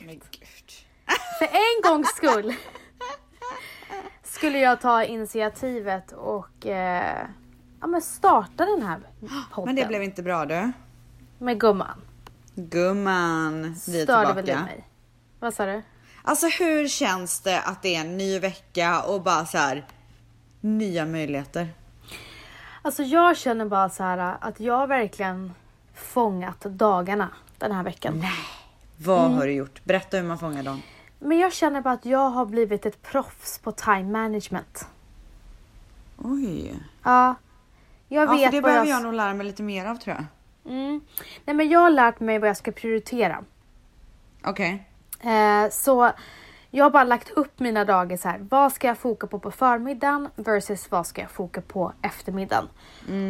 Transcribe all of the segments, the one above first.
Men gud. För en gångs skull skulle jag ta initiativet och eh, ja, men starta den här podden. Men det blev inte bra du. Med gumman. Gumman, vi är Störde väl det mig? Vad sa du? Alltså hur känns det att det är en ny vecka och bara så här nya möjligheter? Alltså jag känner bara så här att jag verkligen fångat dagarna den här veckan. Vad Mm. har du gjort? Berätta hur man fångar dem. Men jag känner bara att jag har blivit ett proffs på time management. Oj. Ja, jag Ja, vet för det behöver jag... jag nog lära mig lite mer av tror jag. Mm. Nej men jag har lärt mig vad jag ska prioritera. Okej. Eh, så jag har bara lagt upp mina dagar så här. Vad ska jag foka på på förmiddagen versus vad ska jag foka på eftermiddagen?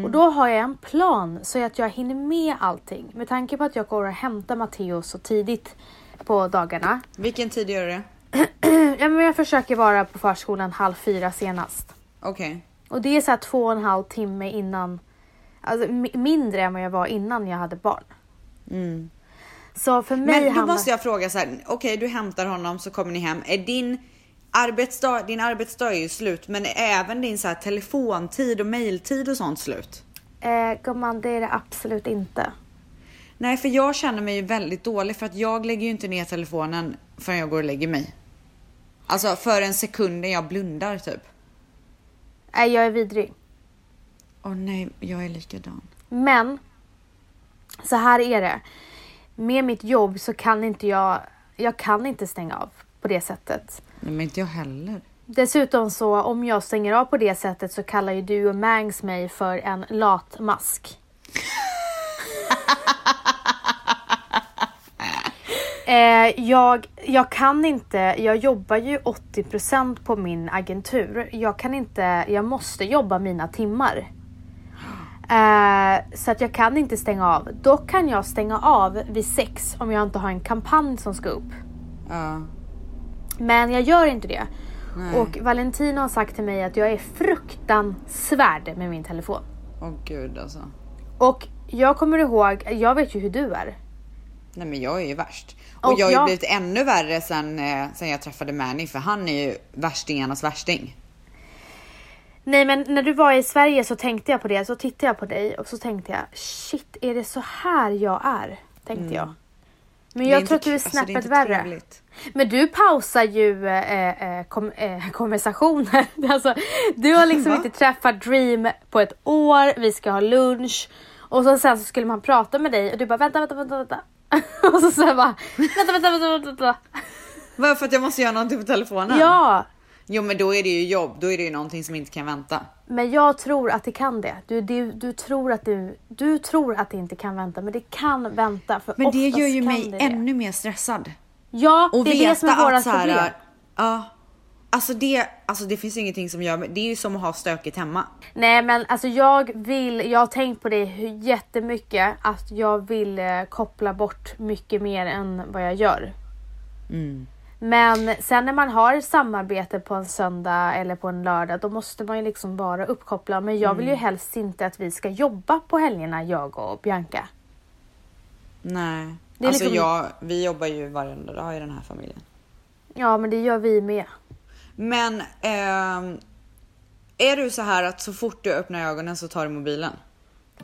Och då har jag en plan så att jag hinner med allting. Med tanke på att jag går och hämtar Matteo så tidigt på dagarna. Vilken tid gör du det? ja, men jag försöker vara på förskolan halv fyra senast. Okej. Och det är så här två och en halv timme innan. Alltså mi- mindre än vad jag var innan jag hade barn. Mm. Så för mig Men då handlar- måste jag fråga så här. Okej, du hämtar honom så kommer ni hem. Är din arbetsdag, din arbetsdag är ju slut, men är även din så här telefontid och mailtid och sånt slut? Eh, gumman, det är det absolut inte. Nej, för jag känner mig ju väldigt dålig för att jag lägger ju inte ner telefonen förrän jag går och lägger mig. Alltså för en sekund jag blundar typ. Nej, jag är vidrig. Åh nej, jag är likadan. Men så här är det. Med mitt jobb så kan inte jag, jag kan inte stänga av på det sättet. Nej, men inte jag heller. Dessutom så om jag stänger av på det sättet så kallar ju du och Mangs mig för en latmask. Eh, jag, jag kan inte, jag jobbar ju 80% på min agentur. Jag kan inte, jag måste jobba mina timmar. Eh, så att jag kan inte stänga av. Dock kan jag stänga av vid sex om jag inte har en kampanj som ska upp. Ja. Men jag gör inte det. Nej. Och Valentino har sagt till mig att jag är fruktansvärd med min telefon. Åh gud alltså. Och jag kommer ihåg, jag vet ju hur du är. Nej men jag är ju värst. Och, Och jag har ju jag- blivit ännu värre sen, eh, sen jag träffade Manny för han är ju värstingarnas värsting. Nej men när du var i Sverige så tänkte jag på det, så tittade jag på dig och så tänkte jag shit är det så här jag är? Tänkte jag. Men Mm. Jag tror att du är alltså, snäppet inte värre. trevligt. Men du pausar ju eh, eh, kom, eh, konversationer. alltså, du har liksom Va? inte träffat Dream på ett år, vi ska ha lunch. Och så, sen så skulle man prata med dig och du bara vänta, vänta, vänta, vänta. och så sen bara vänta, vänta, vänta, vänta, vänta. Varför att jag måste göra någonting på telefonen? Ja, Jo men då är det ju jobb, då är det ju någonting som inte kan vänta. men jag tror att det kan det. Du, du, du, tror att du, du tror att det inte kan vänta, men det kan vänta. För Men det gör ju mig ännu mer stressad. Ja, Och det är det som är våra att så här, problem. Ja. Alltså det, alltså det finns ingenting som gör mig, det är ju som att ha stökigt hemma. Nej men alltså jag vill, jag har tänkt på det hur- jättemycket att jag vill eh, koppla bort mycket mer än vad jag gör. Mm. Men sen när man har samarbete på en söndag eller på en lördag då måste man ju liksom vara uppkopplad. Men jag vill Mm. ju helst inte att vi ska jobba på helgerna jag och Bianca. Nej. Det är alltså liksom- jag, vi jobbar ju varenda dag i den här familjen. Ja men det gör vi med. Men ehm, är du så här att så fort du öppnar ögonen så tar du mobilen?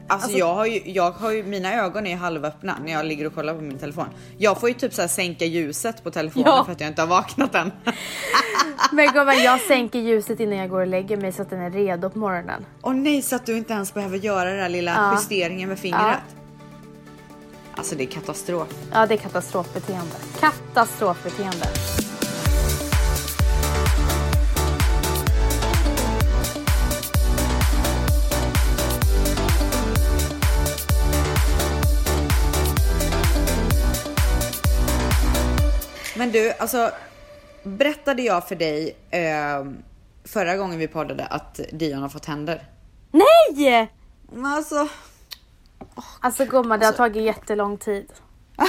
Alltså, Alltså- jag har ju, jag har ju, mina ögon är halvöppna när jag ligger och kollar på min telefon. Jag får ju typ så sänka ljuset på telefonen Ja. för att jag inte har vaknat än. Men gumman jag sänker ljuset innan jag går och lägger mig så att den är redo på morgonen. Och nej så att du inte ens behöver göra den där lilla Ja. justeringen med fingret. Alltså det är katastrof. Ja det är katastrofbeteende. Katastrofbeteende. Men du, alltså berättade jag för dig eh, förra gången vi poddade att Dion har fått händer? Nej! Men alltså, Alltså gumman det har tagit jättelång tid.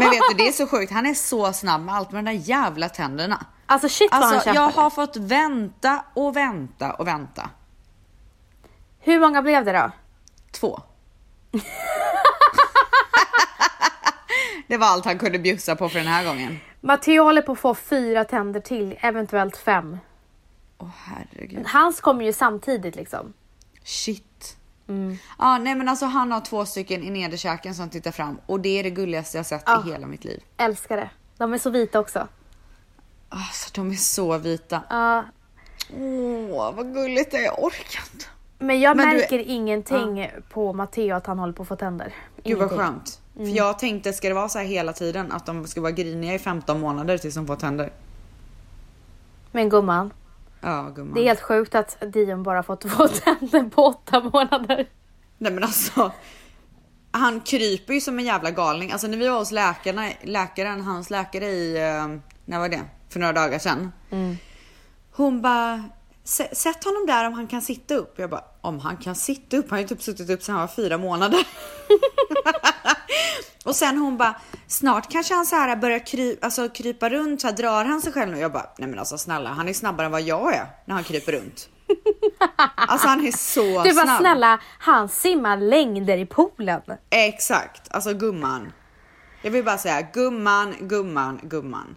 men vet du det är så sjukt. Han är så snabb med allt med de där jävla tänderna. Alltså shit vad han Alltså kämpade. jag har fått vänta och vänta och vänta. Hur många blev det då? Två. Det var allt han kunde bjussa på för den här gången. Matteo håller på att få fyra tänder till, eventuellt fem. Åh herregud. Hans kommer ju samtidigt liksom. Shit. Mm. Ja, nej men alltså han har två stycken i nederkäken som tittar fram och det är det gulligaste jag sett Ja. i hela mitt liv. Älskar det. De är så vita också. Alltså de är så vita. Ja, Åh vad gulligt det är, jag orkar inte. men jag Men du- märker ingenting på Matteo att han håller på att få tänder. Gud vad Ingenting. Skönt. För jag tänkte, ska det vara så här hela tiden? Att de ska vara griniga i 15 månader tills de får tänder? Men gumman, Ja gumman. det är helt sjukt att Dion bara fått två tänder på åtta månader. Nej men alltså. Han kryper ju som en jävla galning. Alltså när vi var hos läkarna, läkaren, hans läkare i, eh, när var det? För några dagar sedan. Hon bara, "Sä- sätt honom där om han kan sitta upp. Jag bara, om han kan sitta upp? Han har ju typ suttit upp sedan han var fyra månader. Och sen hon bara, snart kanske han så här börjar kry, alltså krypa runt, så här drar han sig själv nu? Jag bara, nej men alltså snälla, han är snabbare än vad jag är när han kryper runt. Alltså han är så Du bara snabb. snälla, han simmar längder i poolen. Exakt, alltså gumman. Jag vill bara säga gumman, gumman, gumman.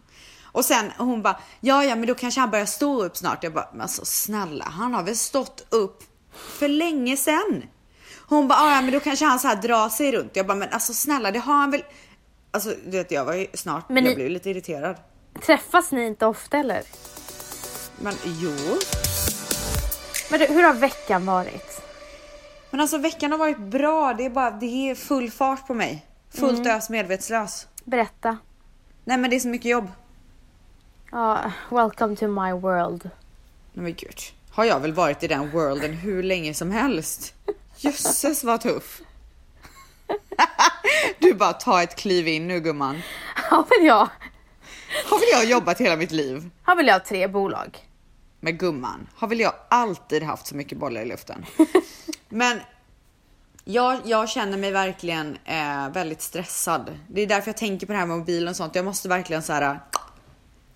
Och sen hon bara, ja ja men då kanske han börjar stå upp snart. Jag bara, men alltså snälla han har väl stått upp för länge sedan. Hon bara, "Ah, ja men då kanske han så här drar sig runt. Jag bara, men alltså snälla det har han väl. Alltså du vet jag var ju snart, Men jag ni- blev lite irriterad. Träffas ni inte ofta eller? Men jo. Men du, hur har veckan varit? Men alltså veckan har varit bra, det är bara, det är full fart på mig. Fullt Mm. ös medvetslös. Berätta. Nej men det är så mycket jobb. Ja, welcome to my world. Nej men gud. Har jag väl varit i den worlden hur länge som helst? Jösses vad tuff. Du bara ta ett kliv in nu gumman. Har väl jag, Har väl jag jobbat hela mitt liv? har väl jag tre bolag? med gumman har väl jag alltid haft så mycket bollar i luften. Men jag, jag känner mig verkligen eh, väldigt stressad. Det är därför jag tänker på det här med mobilen och sånt. Jag måste verkligen så här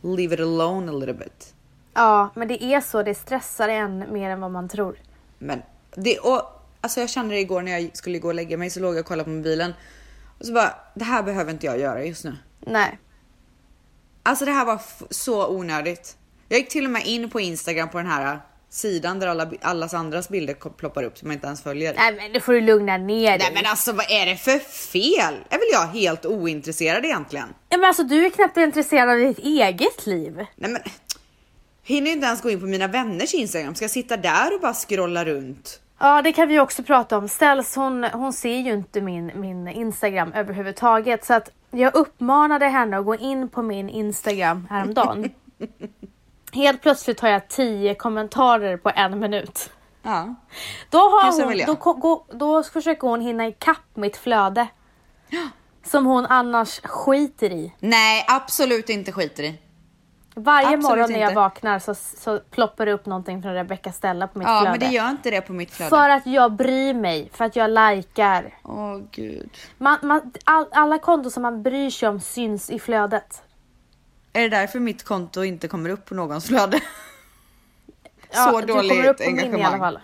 leave it alone a little bit. Ja, men det är så. Det stressar en mer än vad man tror. Men det och alltså jag kände det igår när jag skulle gå och lägga mig så låg jag och kollade på mobilen och så bara det här behöver inte jag göra just nu. Nej. Alltså det här var så onödigt. Jag gick till och med in på Instagram på den här sidan där alla, allas andras bilder ploppar upp som jag inte ens följer. Nej, men nu får du lugna ner dig. Nej men alltså vad är det för fel? Är väl jag helt ointresserad egentligen? Ja, men alltså, du är knappt intresserad av ditt eget liv. Nej men hinner inte ens gå in på mina vänners Instagram. Ska jag sitta där och bara scrolla runt? Ja, det kan vi också prata om. Ställs hon, hon ser ju inte min, min Instagram överhuvudtaget. Så att jag uppmanade henne att gå in på min Instagram häromdagen. Helt plötsligt har jag tio kommentarer på en minut. Ja. Då, har hon, då, gå- då försöker hon hinna ikapp mitt flöde. Som hon annars skiter i. Nej absolut inte skiter i. Varje Absolut morgon när jag inte. vaknar så, så ploppar det upp någonting från Rebecca Stella på mitt Ja flöde. men det gör inte det på mitt flöde. För att jag bryr mig, för att jag likar. Åh gud. Man, man, all, alla konton som man bryr sig om syns i flödet. Är det därför mitt konto inte kommer upp på någons flöde? Ja, så dåligt kommer upp på min i alla engagemang. fall.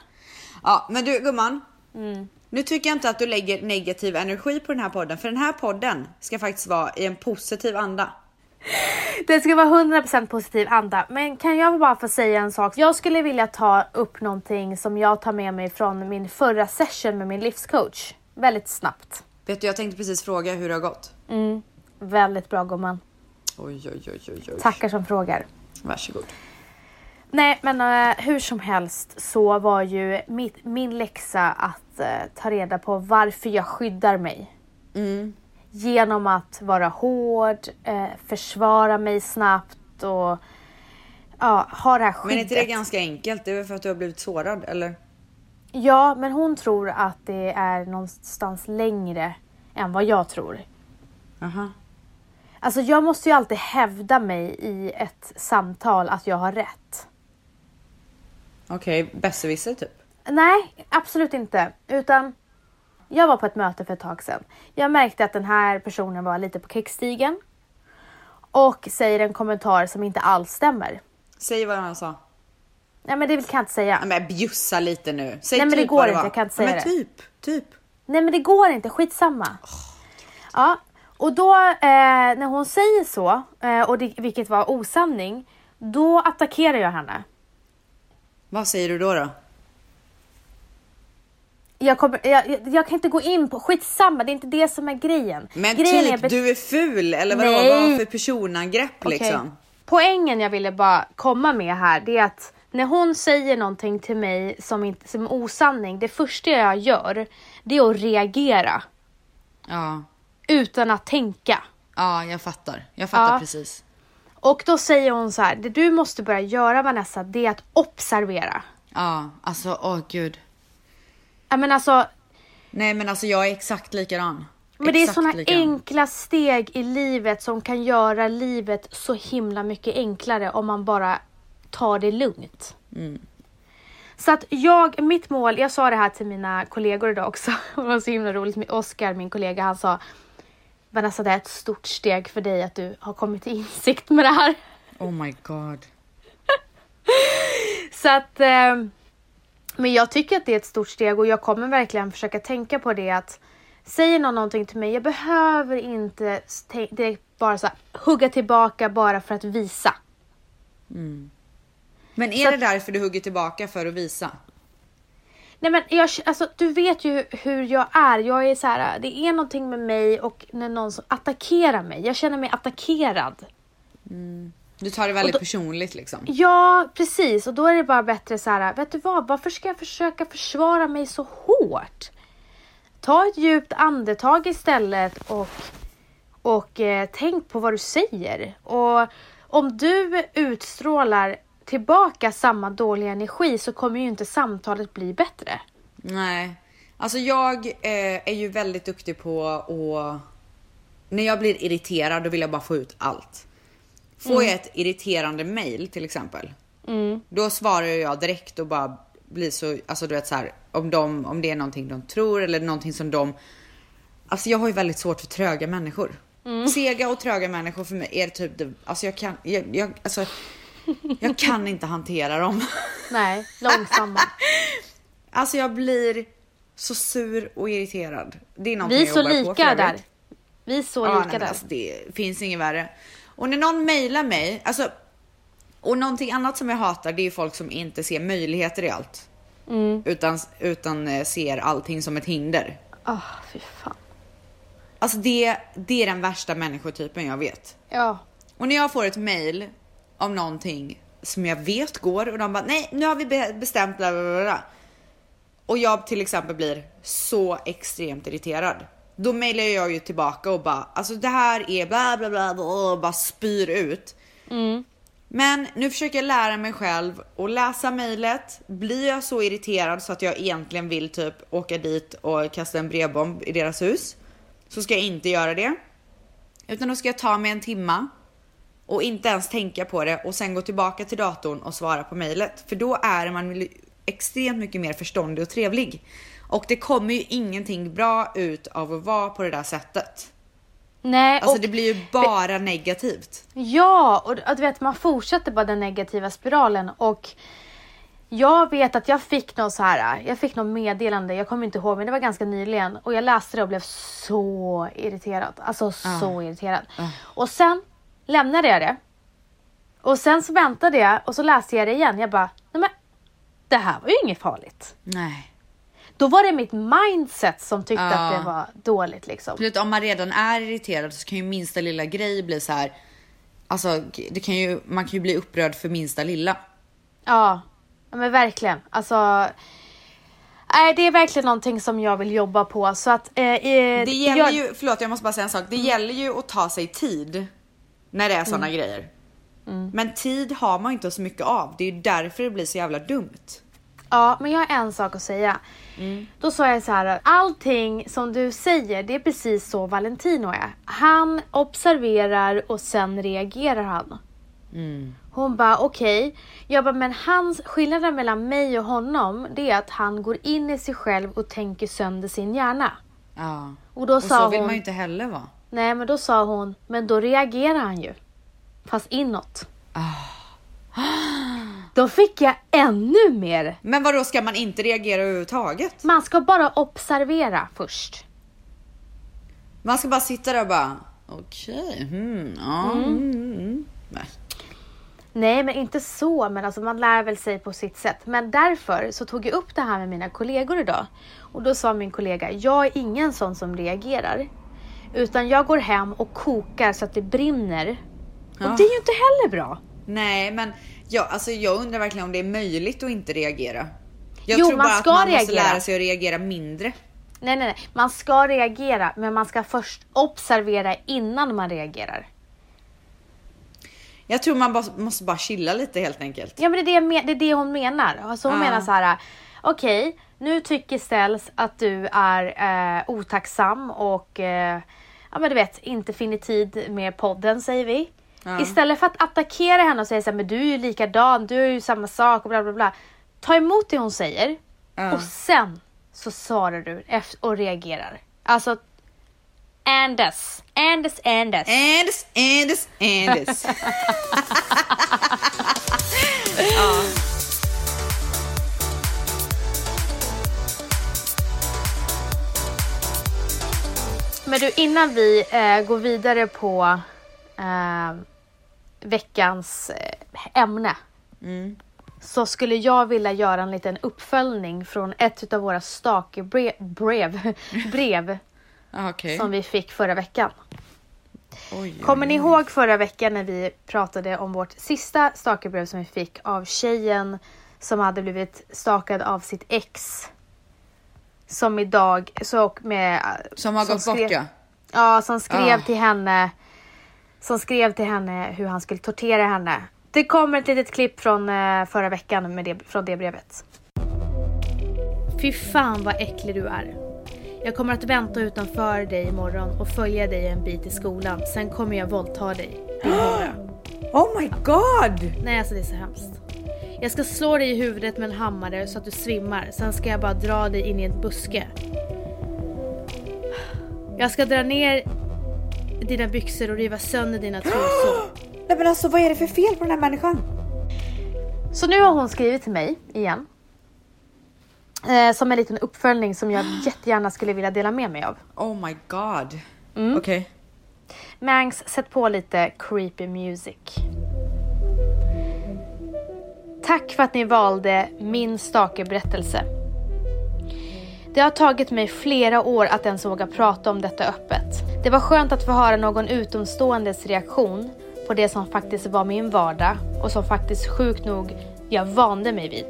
Ja men du gumman. Mm. Nu tycker jag inte att du lägger negativ energi på den här podden. För den här podden ska faktiskt vara i en positiv anda. Det ska vara 100% positiv anda. Men kan jag bara få säga en sak? Jag skulle vilja ta upp någonting som jag tar med mig från min förra session med min livscoach. Väldigt snabbt. Vet du jag tänkte precis fråga hur det har gått. Mm. Väldigt bra gumman. Oj oj oj oj oj. Tackar som frågar. Varsågod. Nej men eh, hur som helst så var ju mitt, min läxa att eh, ta reda på varför jag skyddar mig. Mm. Genom att vara hård, eh, försvara mig snabbt och ja, ha det här Men skyddet. är inte det ganska enkelt? Det är väl för att du har blivit sårad eller? Ja, men hon tror att det är någonstans längre än vad jag tror. Aha. Alltså jag måste ju alltid hävda mig i ett samtal att jag har rätt. Okej, besserwisser typ. Nej, absolut inte. Utan jag var på ett möte för ett tag sedan. Jag märkte att den här personen var lite på kickstigen. Och säger en kommentar som inte alls stämmer. Säg vad han sa. Nej men det kan jag inte säga. Ja, men bjussa lite nu. Säg Nej, men typ det går inte, jag kan inte säga men det. typ, typ. Nej men det går inte, skitsamma. Ja, Och då eh, när hon säger så, eh, och det, vilket var osanning, då attackerar jag henne. Vad säger du då? då? Jag, kommer, jag, jag, kan inte gå in på, skitsamma det är inte det som är grejen. Men grejen typ, bet- du är ful eller. Vad var för personangrepp Okej. liksom? Poängen jag ville bara komma med här det är att när hon säger någonting till mig som, inte, som är osanning, det första jag gör det är att reagera Ja, utan att tänka. ja jag fattar. Jag fattar Ja. precis. Och då säger hon så här, det du måste börja göra Vanessa, det är att observera. Ja, alltså åh gud. Ja men alltså, Nej men alltså jag är exakt likadan. men det är likadan. enkla steg i livet som kan göra livet så himla mycket enklare om man bara tar det lugnt. Mm. Så att jag, mitt mål, jag sa det här till mina kollegor idag också, det var så himla roligt, Oskar, min kollega, han sa Vanessa det är ett stort steg för dig att du har kommit till insikt med det här. Oh my god. Så att, eh, men jag tycker att det är ett stort steg och jag kommer verkligen försöka tänka på det att säger någon någonting till mig, jag behöver inte direkt bara så här, hugga tillbaka bara för att visa. Men är Så det därför du hugger tillbaka för att visa? Nej men jag, alltså, du vet ju hur jag är. Jag är så här, det är någonting med mig och när någon som attackerar mig. Jag känner mig attackerad. Du tar det väldigt då- personligt liksom. Ja, precis. Och då är det bara bättre så här, vet du vad? Varför ska jag försöka försvara mig så hårt? Ta ett djupt andetag istället och, och eh, tänk på vad du säger. Och om du utstrålar tillbaka samma dåliga energi så kommer ju inte samtalet bli bättre. Nej. Alltså jag eh, är ju väldigt duktig på att... När jag blir irriterad då vill jag bara få ut allt. Får jag ett irriterande mail till exempel. Då svarar jag direkt och bara blir så, alltså du vet så här, om, de, om det är någonting de tror eller någonting som de... Alltså jag har ju väldigt svårt för tröga människor. Sega och tröga människor för mig är typ det, alltså jag kan, jag, jag, alltså, jag kan inte hantera dem. Nej, långsamma. Alltså jag blir så sur och irriterad. Det är Vi är så lika där. Vi är så Ja, lika nej, där. alltså, det finns inget värre. Och när någon mejlar mig, alltså och någonting annat som jag hatar det är folk som inte ser möjligheter i allt. Mm. Utan, utan eh, ser allting som ett hinder. Ah, fy fan. Alltså det, det är den värsta människotypen jag vet. Ja. Och när jag får ett mail om någonting som jag vet går och de bara nej nu har vi be- bestämt bla bla bla. Och jag till exempel blir så extremt irriterad. Då mailar jag ju tillbaka och bara alltså det här är bla bla bla, bla och bara spyr ut. Men nu försöker jag lära mig själv och läsa mejlet. Blir jag så irriterad så att jag egentligen vill typ åka dit och kasta en brevbomb i deras hus så ska jag inte göra det. Utan då ska jag ta mig en timma och inte ens tänka på det och sen gå tillbaka till datorn och svara på mejlet. För då är man extremt mycket mer förståndig och trevlig. Och det kommer ju ingenting bra ut av att vara på det där sättet. Nej, Alltså och, det blir ju bara negativt. ja, och att du vet, man fortsätter bara den negativa spiralen och jag vet att jag fick något så här, jag fick något meddelande, jag kommer inte ihåg men det var ganska nyligen och jag läste det och blev så irriterad. Alltså så irriterad. Och sen lämnade jag det. Och sen så väntade jag och så läste jag det igen. Jag bara, nej men det här var ju inget farligt. Nej. Då var det mitt mindset som tyckte Ja. att det var dåligt liksom. Absolut, om man redan är irriterad så kan ju minsta lilla grej bli så här. Alltså det kan ju, man kan ju bli upprörd för minsta lilla. Ja, ja men verkligen. Alltså, nej, det är verkligen någonting som jag vill jobba på. Så att, eh, eh, Det gäller jag, ju, förlåt jag måste bara säga en sak. Det gäller ju att ta sig tid när det är såna grejer. Men tid har man inte så mycket av. Det är ju därför det blir så jävla dumt. Ja, men jag har en sak att säga. Då sa jag så här, allting som du säger, det är precis så Valentino är. Han observerar och sen reagerar han. Hon bara okej, jag bara men hans skillnaden mellan mig och honom det är att han går in i sig själv och tänker sönder sin hjärna. Ja. Och då Och sa så vill hon, man ju inte heller vara. Nej men då sa hon, men då reagerar han ju. Fast inåt. Då fick jag ännu mer. Men vad då ska man inte reagera överhuvudtaget? Man ska bara observera först. Man ska bara sitta där och bara, okej, hmm, ja, mm. Mm, Nej. Nej, men inte så, men alltså man lär väl sig på sitt sätt. Men därför så tog jag upp det här med mina kollegor idag. Och då sa min kollega, jag är ingen sån som reagerar. Utan jag går hem och kokar så att det brinner. Ja. Och det är ju inte heller bra. Nej, men jag, alltså, jag undrar verkligen om det är möjligt att inte reagera. Jag Jo, tror man bara ska att man måste reagera. lära sig att reagera mindre. Nej, nej, nej. Man ska reagera, men man ska först observera innan man reagerar. Jag tror man bara, måste bara chilla lite helt enkelt. Ja, men det är det, det, är det hon menar. Alltså hon Ja. menar så här. Okej, nu tycker Ställs att du är eh, otacksam och eh, ja, men du vet, inte finner tid med podden säger vi. Ja. Istället för att attackera henne och säga så här, men du är ju likadan, du är ju samma sak och bla bla bla. Ta emot det hon säger Ja. och sen så svarar du och reagerar. Alltså, Andes, Andes, Andes. Anders, Anders, Anders. ja. Men du, innan vi eh, går vidare på eh, veckans eh, ämne Mm. så skulle jag vilja göra en liten uppföljning från ett av våra stalkerbrev brev, brev Ja, Okej. som vi fick förra veckan. Oj, Kommer ni ihåg förra veckan när vi pratade om vårt sista stalkerbrev som vi fick av tjejen som hade blivit stalkad av sitt ex? Som idag, så med... Som har gått skrev- bort ja. Ja, som skrev Ah. till henne som skrev till henne hur han skulle tortera henne. Det kommer ett litet klipp från eh, förra veckan med det, från det brevet. Fy fan vad äcklig du är. Jag kommer att vänta utanför dig imorgon och följa dig en bit i skolan. Sen kommer jag våldta dig. Oh my god! Nej, alltså det är så hemskt. Jag ska slå dig i huvudet med en hammare så att du svimmar. Sen ska jag bara dra dig in i en buske. Jag ska dra ner dina byxor och riva sönder dina trosor. Nej men alltså vad är det för fel på den här människan? Så nu har hon skrivit till mig igen. Eh, som en liten uppföljning som jag jättegärna skulle vilja dela med mig av. Oh my god. Mm. Okej. Mangs, sätt på lite creepy music. Tack för att ni valde min stalkerberättelse. Det har tagit mig flera år att ens våga prata om detta öppet. Det var skönt att få höra någon utomståendes reaktion på det som faktiskt var min vardag och som faktiskt sjukt nog jag vande mig vid.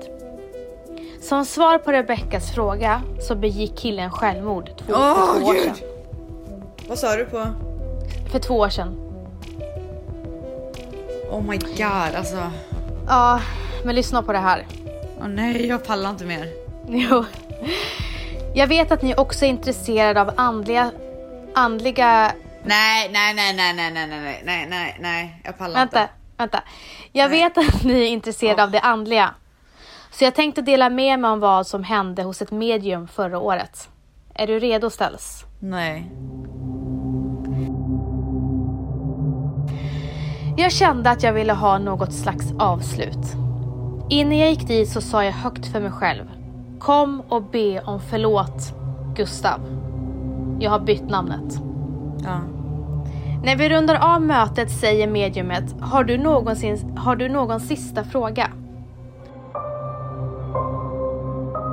Som svar på Rebeckas fråga så begick killen självmord två, för Åh två år gud! sedan. Vad sa du på? För två år sedan. Oh my god alltså. Ja, men lyssna på det här. Åh nej, jag pallar inte mer. Jo. Jag vet att ni också är intresserade av andliga, andliga... Nej, nej, nej, nej, nej, nej, nej, nej, nej, nej, jag pallar Vänta, inte. vänta. Jag Nej. vet att ni är intresserade av det andliga. Så jag tänkte dela med mig om vad som hände hos ett medium förra året. Är du redo Ställs? Nej. Jag kände att jag ville ha något slags avslut. Innan jag gick dit så sa jag högt för mig själv. Kom och be om förlåt, Gustav. Jag har bytt namnet. Ja. När vi rundar av mötet säger mediumet, har du, någonsin, har du någon sista fråga?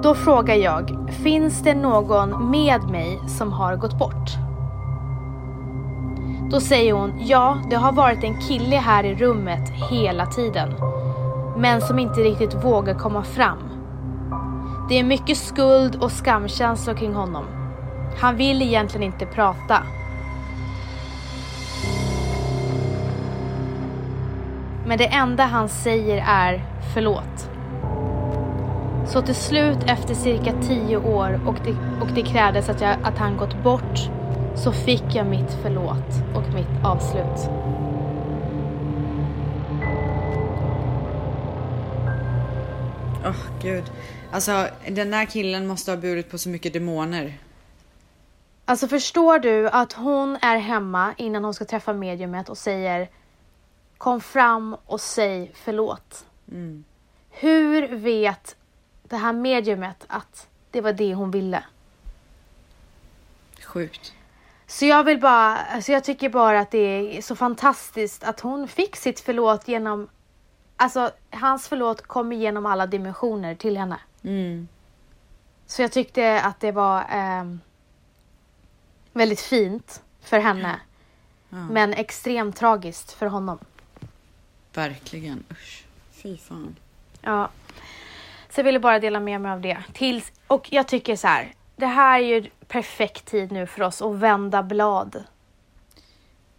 Då frågar jag, finns det någon med mig som har gått bort? Då säger hon, ja det har varit en kille här i rummet hela tiden. Men som inte riktigt vågar komma fram. Det är mycket skuld och skamkänslor kring honom. Han vill egentligen inte prata. Men det enda han säger är förlåt. Så till slut efter cirka tio år och det, och det krävdes att, jag, att han gått bort så fick jag mitt förlåt och mitt avslut. Åh gud. Alltså den där killen måste ha burit på så mycket demoner. Alltså förstår du att hon är hemma innan hon ska träffa mediumet och säger Kom fram och säg förlåt. Mm. Hur vet det här mediumet att det var det hon ville? Sjukt. Så jag vill bara, alltså jag tycker bara att det är så fantastiskt att hon fick sitt förlåt genom, alltså hans förlåt kom igenom alla dimensioner till henne. Mm. Så jag tyckte att det var ehm, väldigt fint för henne. Men extremt tragiskt för honom. Verkligen. Usch. Fy fan. Ja. Så jag ville bara dela med mig av det. Tills, och jag tycker så här. Det här är ju perfekt tid nu för oss att vända blad.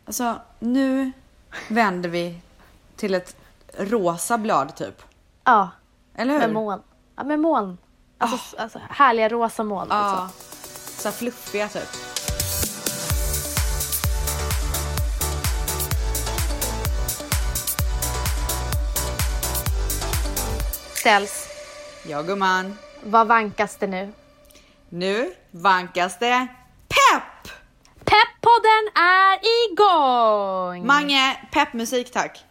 Alltså, nu vänder vi till ett rosa blad typ. Ja, Eller hur? med moln. Ja, med moln. Alltså, alltså härliga rosa moln. Ja. Liksom. Så här fluffiga typ. Ställs. Ja gumman. Vad vankas det nu? Nu vankas det pepp! Peppodden är igång! Mange, peppmusik tack.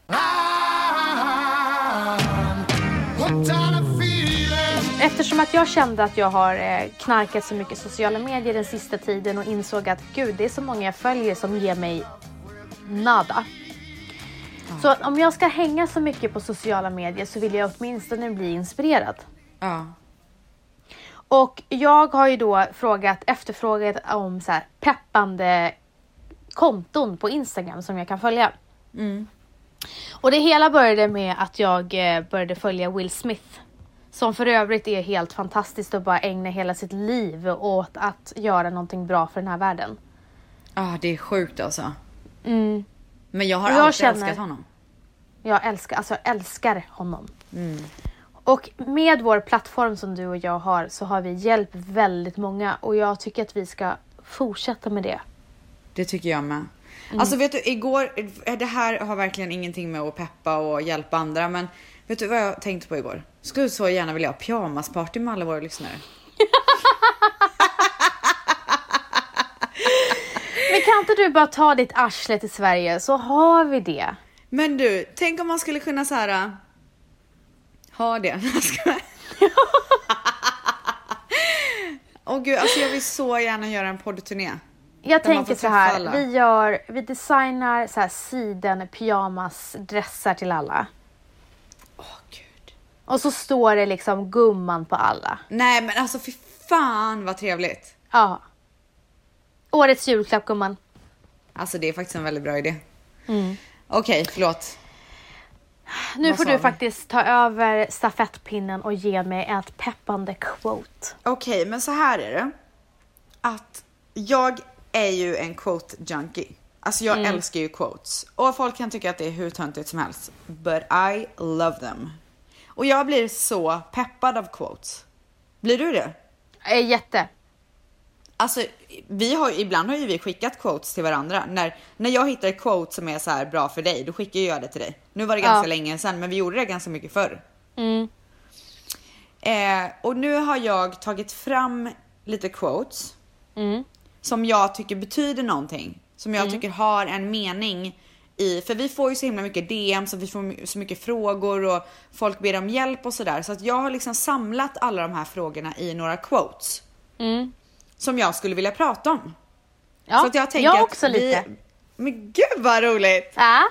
Eftersom att jag kände att jag har eh, knarkat så mycket sociala medier den sista tiden och insåg att gud, det är så många jag följer som ger mig nada. Så om jag ska hänga så mycket på sociala medier så vill jag åtminstone bli inspirerad. Ja. Och jag har ju då frågat, efterfrågat om så här peppande konton på Instagram som jag kan följa. Och det hela började med att jag eh, började följa Will Smith. Som för övrigt är helt fantastiskt och bara ägnar hela sitt liv åt att göra någonting bra för den här världen. Ah, det är sjukt alltså. Mm. Men jag har jag alltid känner- älskat honom. Jag älskar, alltså jag älskar honom. Och med vår plattform som du och jag har så har vi hjälpt väldigt många och jag tycker att vi ska fortsätta med det. Det tycker jag med. Mm. Alltså vet du, igår, det här har verkligen ingenting med att peppa och hjälpa andra, men vet du vad jag tänkte på igår? Skulle så gärna vilja ha pyjamasparty med alla våra lyssnare. Men kan inte du bara ta ditt arsle till Sverige så har vi det. Men du, tänk om man skulle kunna så här. äh, ha det. Åh gud, alltså jag vill så gärna göra en poddturné. Jag tänker så här, alla. vi gör, vi designar så här siden pyjamasdressar till alla. Och så står det liksom gumman på alla. Nej men alltså fy fan vad trevligt. Ja. Årets julklapp gumman. Alltså det är faktiskt en väldigt bra idé. Mm. Okej, förlåt. Nu Vad får du vi? faktiskt ta över stafettpinnen och ge mig ett peppande quote. Okej, men så här är det. Att jag är ju en quote junkie. Alltså jag älskar ju quotes. Och folk kan tycka att det är hur töntigt som helst. But I love them. Och jag blir så peppad av quotes. Blir du det? Eh, jätte. Alltså, vi har, ibland har ju vi skickat quotes till varandra. När, när jag hittar ett quote som är så här bra för dig, då skickar jag det till dig. Nu var det ganska Ja. länge sedan, men vi gjorde det ganska mycket förr. Mm. Eh, och nu har jag tagit fram lite quotes Mm. som jag tycker betyder någonting. Som jag tycker har en mening i, för vi får ju så himla mycket DM, så vi får så mycket frågor och folk ber om hjälp och sådär. Så att jag har liksom samlat alla de här frågorna i några quotes. Mm. Som jag skulle vilja prata om. Ja, så att jag tänker jag att också vi, lite. Men gud vad roligt! Ja.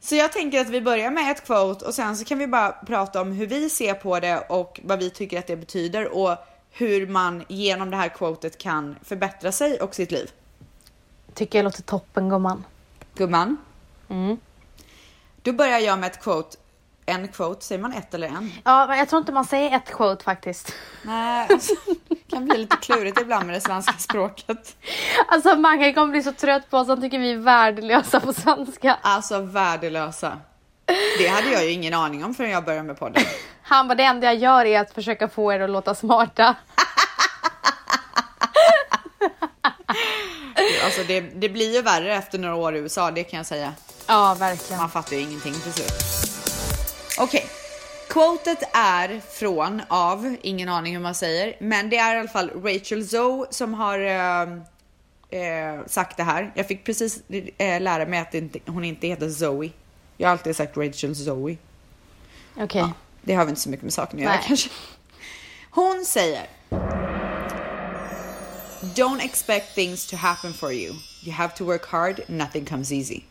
Så jag tänker att vi börjar med ett quote och sen så kan vi bara prata om hur vi ser på det och vad vi tycker att det betyder och hur man genom det här quotet kan förbättra sig och sitt liv. Tycker jag låter toppen gumman. Gumman, Mm. då börjar jag med ett quote. En quote, säger man ett eller en? Ja, men jag tror inte man säger ett quote faktiskt. Nej, alltså, det kan bli lite klurigt ibland med det svenska språket. Alltså Mange kommer bli så trött på oss, han tycker vi är värdelösa på svenska. Alltså värdelösa. Det hade jag ju ingen aning om förrän jag började med podden. Han bara, det enda jag gör är att försöka få er att låta smarta. Alltså det, det blir ju värre efter några år i USA, det kan jag säga. Ja, verkligen. Man fattar ju ingenting till slut. Okej. Quotet är från, av, ingen aning hur man säger, men det är i alla fall Rachel Zoe som har eh, eh, sagt det här. Jag fick precis eh, lära mig att inte, hon inte heter Zoe. Jag har alltid sagt Rachel Zoe. Okej. Det har väl inte så mycket med saken att göra kanske. Hon säger don't expect things to happen for you. You have to work hard, nothing comes easy.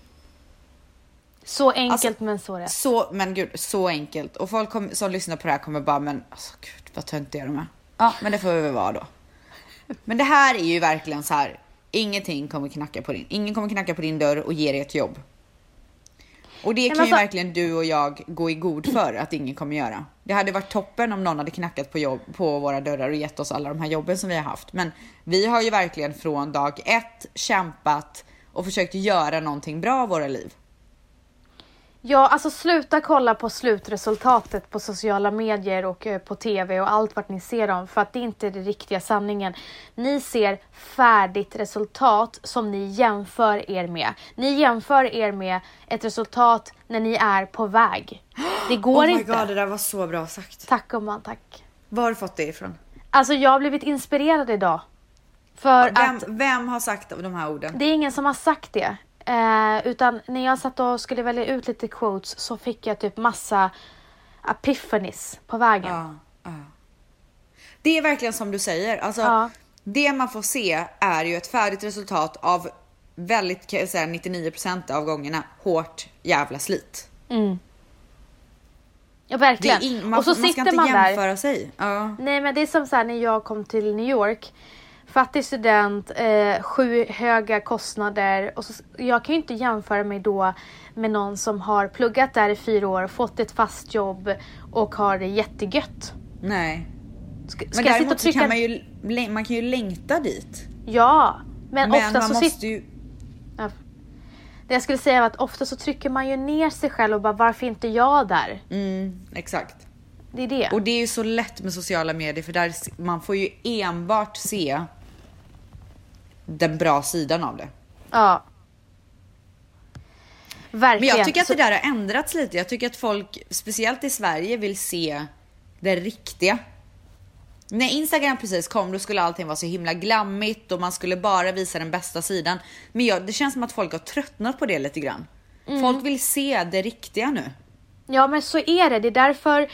Så enkelt Alltså, men så rätt. Så, men gud, så enkelt. Och folk kom, som lyssnar på det här kommer bara, men alltså gud vad töntiga de är. Ja, men det får vi väl vara då. Men det här är ju verkligen så här. Ingenting kommer knacka på din, ingen kommer knacka på din dörr och ge dig ett jobb. Och det men kan ju alltså- verkligen du och jag gå i god för att ingen kommer göra. Det hade varit toppen om någon hade knackat på, jobb, på våra dörrar och gett oss alla de här jobben som vi har haft. Men vi har ju verkligen från dag ett kämpat och försökt göra någonting bra av våra liv. Ja, alltså sluta kolla på slutresultatet på sociala medier och eh, på TV och allt vart ni ser dem för att det är inte den riktiga sanningen. Ni ser färdigt resultat som ni jämför er med. Ni jämför er med ett resultat när ni är på väg. Det går oh my inte. god, det där var så bra sagt. Tack gumman, tack. Var har du fått det ifrån? Alltså jag har blivit inspirerad idag. För Vem, att vem har sagt de här orden? det är ingen som har sagt det. Eh, utan när jag satt och skulle välja ut lite quotes så fick jag typ massa epiphanies på vägen. Ja, ja. Det är verkligen som du säger. Alltså, Ja. Det man får se är ju ett färdigt resultat av väldigt, kan jag säga, 99% av gångerna hårt jävla slit. Ja, Det är verkligen. in, man, och så man ska sitter inte man där. jämföra sig. Ja. Nej men det är som så här när jag kom till New York. Fattig student, eh, sju höga kostnader. Och så, jag kan ju inte jämföra mig då med någon som har pluggat där i fyra år, fått ett fast jobb och har det jättegött. Nej. Ska, Men ska jag sitta och trycka... kan man ju, man kan ju längta dit. Ja, men, Men ofta så sitter... ju... Ja. Det jag skulle säga var att ofta så trycker man ju ner sig själv och bara varför inte jag där? Mm, exakt. Det är det. Och det är ju så lätt med sociala medier för där man får ju enbart se den bra sidan av det. Ja. Verkligen. Men jag tycker att det där har ändrats lite. Jag tycker att folk, speciellt i Sverige, vill se det riktiga. När Instagram precis kom då skulle allting vara så himla glammigt och man skulle bara visa den bästa sidan. Men jag, det känns som att folk har tröttnat på det lite grann. Mm. Folk vill se det riktiga nu. Ja men så är det. Det är därför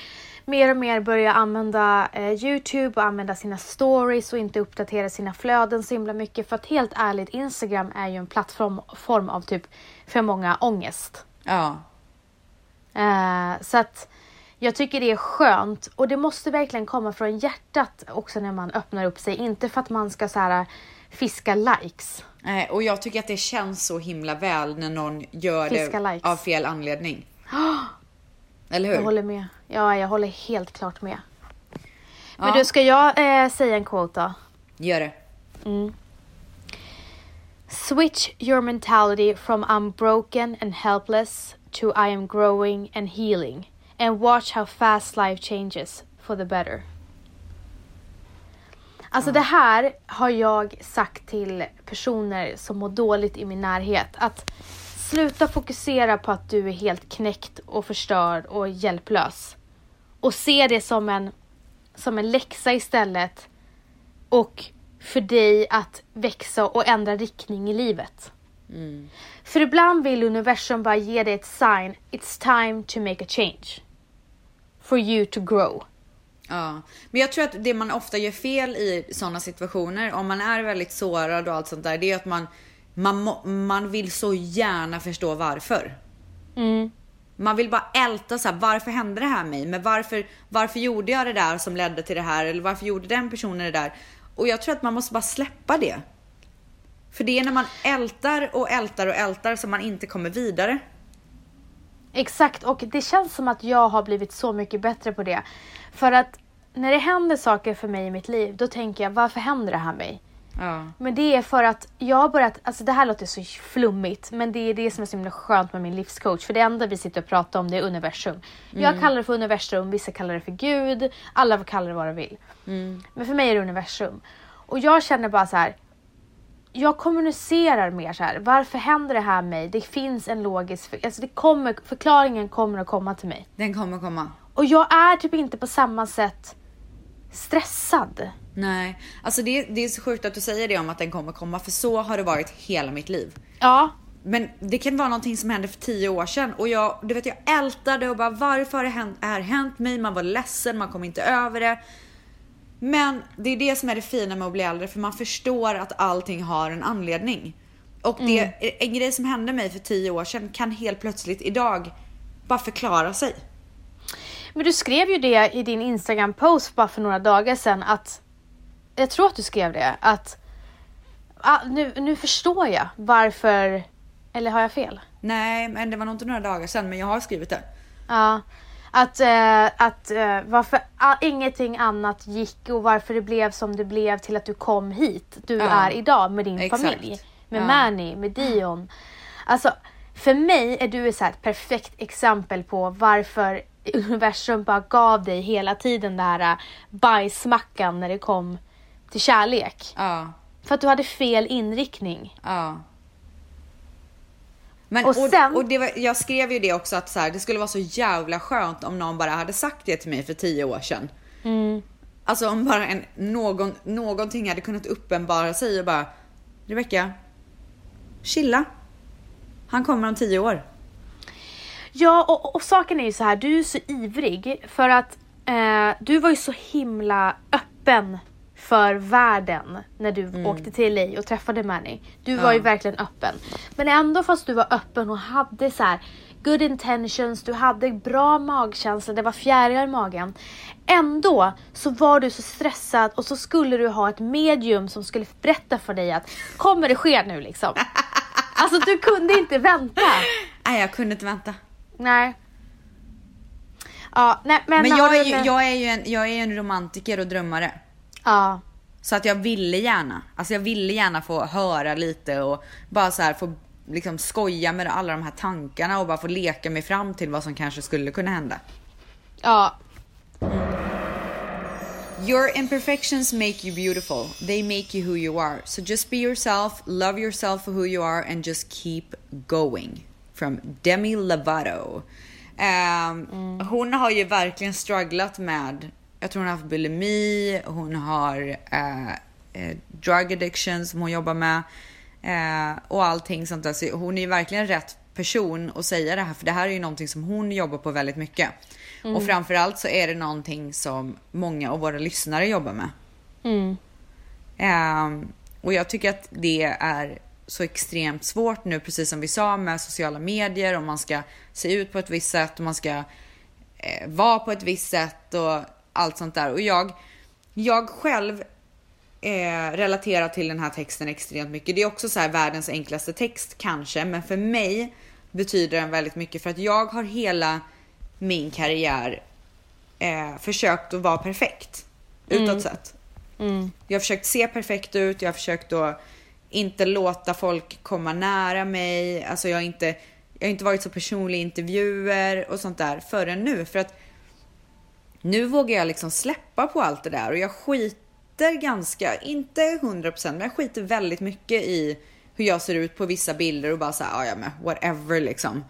mer och mer börjar använda eh, Youtube och använda sina stories och inte uppdatera sina flöden så himla mycket. För att helt ärligt, Instagram är ju en plattform form av typ för många ångest. Ja. Eh, så att jag tycker det är skönt och det måste verkligen komma från hjärtat också när man öppnar upp sig. Inte för att man ska så här fiska likes. Nej, och jag tycker att det känns så himla väl när någon gör Fiska det likes. av fel anledning. Eller hur? Jag håller med. Ja, jag håller helt klart med. Men Ja. du, ska jag eh, säga en quote då? Gör det. Switch your mentality from I'm broken and helpless to I am growing and healing. And watch how fast life changes for the better. Alltså det här har jag sagt till personer som mår dåligt i min närhet. Att sluta fokusera på att du är helt knäckt och förstörd och hjälplös. Och se det som en, som en läxa istället. Och för dig att växa och ändra riktning i livet. För ibland vill universum bara ge dig ett sign. It's time to make a change. For you to grow. Ja, men jag tror att det man ofta gör fel i sådana situationer, om man är väldigt sårad och allt sånt där, det är att man, man, må- man vill så gärna förstå varför. Mm. Man vill bara älta så här, varför hände det här med mig? Men varför, varför gjorde jag det där som ledde till det här? Eller varför gjorde den personen det där? Och jag tror att man måste bara släppa det. För det är när man ältar och ältar och ältar som man inte kommer vidare. Exakt, och det känns som att jag har blivit så mycket bättre på det. För att när det händer saker för mig i mitt liv, då tänker jag varför händer det här mig? Ja. Men det är för att jag har börjat, alltså det här låter så flummigt, men det är det som är så himla skönt med min livscoach. För det enda vi sitter och pratar om det är universum. Jag kallar det för universum, vissa kallar det för Gud, alla får kalla det vad de vill. Men för mig är det universum. Och jag känner bara så här. Jag kommunicerar mer så här. Varför händer det här mig? Det finns en logisk, för, alltså det kommer, förklaringen kommer att komma till mig. Den kommer komma. Och jag är typ inte på samma sätt stressad. Nej, alltså det, det är så sjukt att du säger det om att den kommer komma, för så har det varit hela mitt liv. Ja, Men det kan vara någonting som hände för tio år sedan och jag, du vet, jag ältade och bara varför har det hänt, här hänt mig? Man var ledsen, man kom inte över det. Men det är det som är det fina med att bli äldre för man förstår att allting har en anledning. Och det, Mm. en grej som hände mig för tio år sedan kan helt plötsligt idag bara förklara sig. Men du skrev ju det i din Instagram-post bara för några dagar sedan att jag tror att du skrev det att ah, nu, nu förstår jag varför, eller har jag fel? Nej, men det var nog inte några dagar sedan men jag har skrivit det. Ja, att, eh, att eh, varför ah, ingenting annat gick och varför det blev som det blev till att du kom hit. Du Ja. är idag med din Exakt. familj. Med Ja. Manny, med Dion. Alltså, för mig är du ett så här perfekt exempel på varför universum bara gav dig hela tiden det här eh, bajsmackan när det kom till kärlek. Ja, För att du hade fel inriktning. ja. Men, Och sen- och det var, jag skrev ju det också att så här, det skulle vara så jävla skönt om någon bara hade sagt det till mig för tio år sedan. Mm. Alltså om bara en, någon, någonting hade kunnat uppenbara sig och bara Rebecka, chilla. Han kommer om tio år. Ja, och, och, och saken är ju så här, du är så ivrig för att eh, du var ju så himla öppen för världen när du åkte till LA och träffade Manny. Du var ju verkligen öppen. Men ändå fast du var öppen och hade så här good intentions, du hade bra magkänsla, det var fjärilar i magen. Ändå så var du så stressad och så skulle du ha ett medium som skulle berätta för dig att kommer det ske nu liksom? Alltså du kunde inte vänta. Nej, jag kunde inte vänta. Nej. Ja, nej men... Men jag är, ju, jag, är ju en, jag är en romantiker och drömmare. Ja. Så att jag ville gärna, alltså jag ville gärna få höra lite och bara så här få liksom skoja med alla de här tankarna och bara få leka mig fram till vad som kanske skulle kunna hända. Ja. Your imperfections make you beautiful. They make you who you are. So just be yourself, love yourself for who you are and just keep going. From Demi Lovato. Ehm, Hon har ju verkligen strugglat med, jag tror hon har haft bulimi, hon har eh, eh, drug addiction som hon jobbar med eh, och allting sånt där. Så hon är ju verkligen rätt person att säga det här för det här är ju någonting som hon jobbar på väldigt mycket. Och framförallt så är det någonting som många av våra lyssnare jobbar med. Mm. Ehm, och jag tycker att det är så extremt svårt nu, precis som vi sa med sociala medier, om man ska se ut på ett visst sätt, om man ska eh, vara på ett visst sätt och allt sånt där. Och jag, jag själv eh, relaterar till den här texten extremt mycket. Det är också så här världens enklaste text kanske, men för mig betyder den väldigt mycket för att jag har hela min karriär eh, försökt att vara perfekt utåt sett. Mm. Jag har försökt se perfekt ut, jag har försökt att inte låta folk komma nära mig. Alltså jag har inte, jag har inte varit så personlig i intervjuer och sånt där förrän nu. För att nu vågar jag liksom släppa på allt det där och jag skiter ganska, inte 100% men jag skiter väldigt mycket i hur jag ser ut på vissa bilder och bara såhär, "Ah, ja men whatever liksom.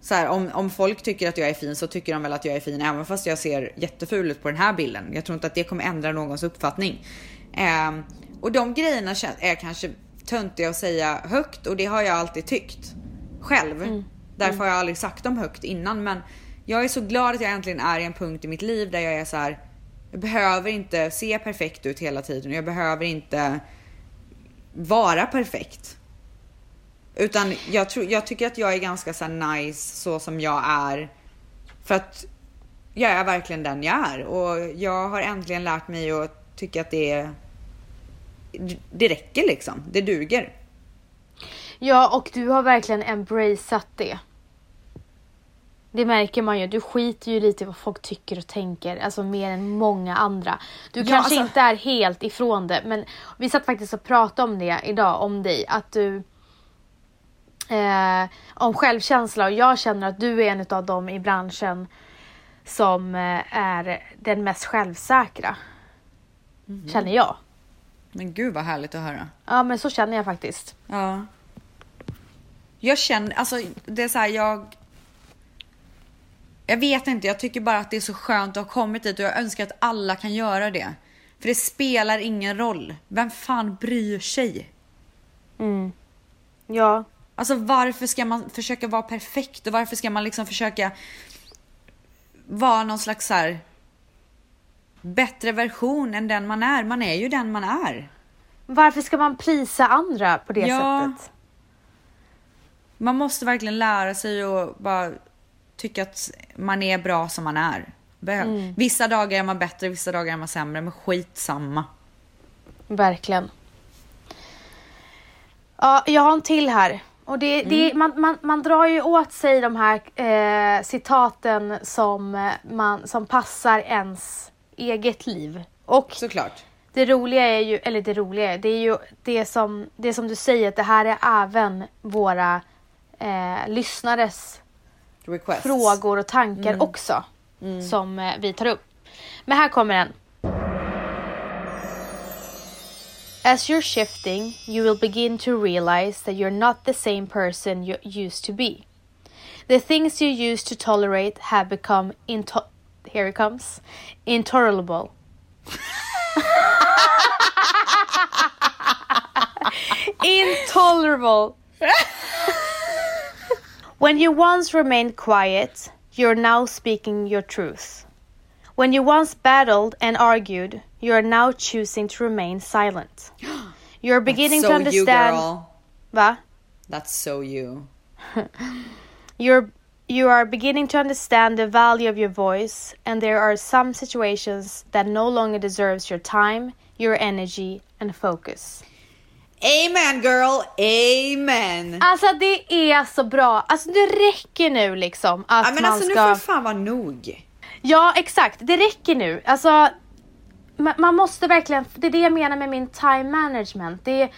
Så här, om, om folk tycker att jag är fin så tycker de väl att jag är fin även fast jag ser jätteful ut på den här bilden. Jag tror inte att det kommer ändra någons uppfattning. Ehm, och de grejerna är kanske töntiga att säga högt och det har jag alltid tyckt själv. Därför har jag aldrig sagt dem högt innan men jag är så glad att jag äntligen är i en punkt i mitt liv där jag är så här. Jag behöver inte se perfekt ut hela tiden. Jag behöver inte vara perfekt. Utan jag, tror, jag tycker att jag är ganska så nice så som jag är. För att jag är verkligen den jag är. Och jag har äntligen lärt mig att tycka att det är... Det räcker liksom. Det duger. Ja, och du har verkligen embraceat det. Det märker man ju. Du skiter ju lite i vad folk tycker och tänker. Alltså mer än många andra. Du Ja, kanske alltså- inte är helt ifrån det. Men vi satt faktiskt och pratade om det idag. Om dig. Att du... Eh, om självkänsla. Och jag känner att du är en av dem i branschen som eh, är den mest självsäkra. Känner jag. Men gud vad härligt att höra. Ja, men så känner jag faktiskt. Ja. Jag känner, alltså det är så här, jag... Jag vet inte, jag tycker bara att det är så skönt att ha kommit dit och jag önskar att alla kan göra det. För det spelar ingen roll. Vem fan bryr sig? Mm. Ja. Alltså varför ska man försöka vara perfekt och varför ska man liksom försöka vara någon slags så här bättre version än den man är. Man är ju den man är. Varför ska man plisa andra på det Ja. sättet? Man måste verkligen lära sig och bara tycka att man är bra som man är. Behö- Vissa dagar är man bättre, vissa dagar är man sämre, men skitsamma. Verkligen. Ja, jag har en till här. Och det, det, man, man, man drar ju åt sig de här eh, citaten som, eh, man, som passar ens eget liv. Och Såklart. det roliga är ju, eller det roliga är, det är ju det som, det som du säger, att det här är även våra eh, lyssnares Requests. frågor och tankar också. Som eh, vi tar upp. Men här kommer en. As you're shifting, you will begin to realize that you're not the same person you used to be. The things you used to tolerate have become into- here it comes intolerable. intolerable. When you once remained quiet, you're now speaking your truth. When you once battled and argued, you are now choosing to remain silent. You're beginning so to you understand. girl. Va? That's so you. You're you are beginning to understand the value of your voice, and there are some situations that no longer deserves your time, your energy, and focus. Amen girl, amen! Alltså det är så bra. Alltså det räcker nu liksom att ja, men man alltså nu ska... får det fan vara nog. Ja, exakt. Det räcker nu. Alltså, ma- man måste verkligen, det är det jag menar med min time management. Det är,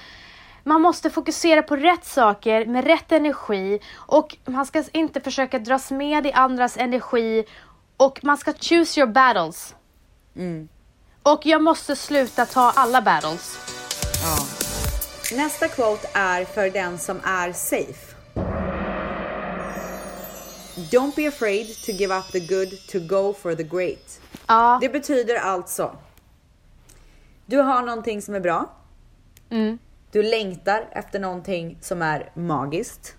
man måste fokusera på rätt saker med rätt energi och man ska inte försöka dras med i andras energi och man ska choose your battles. Mm. Och jag måste sluta ta alla battles. Ja. Nästa quote är för den som är safe. Don't be afraid to give up the good to go for the great. Ja, Det betyder alltså. Du har någonting som är bra. mm, Du längtar efter någonting som är magiskt.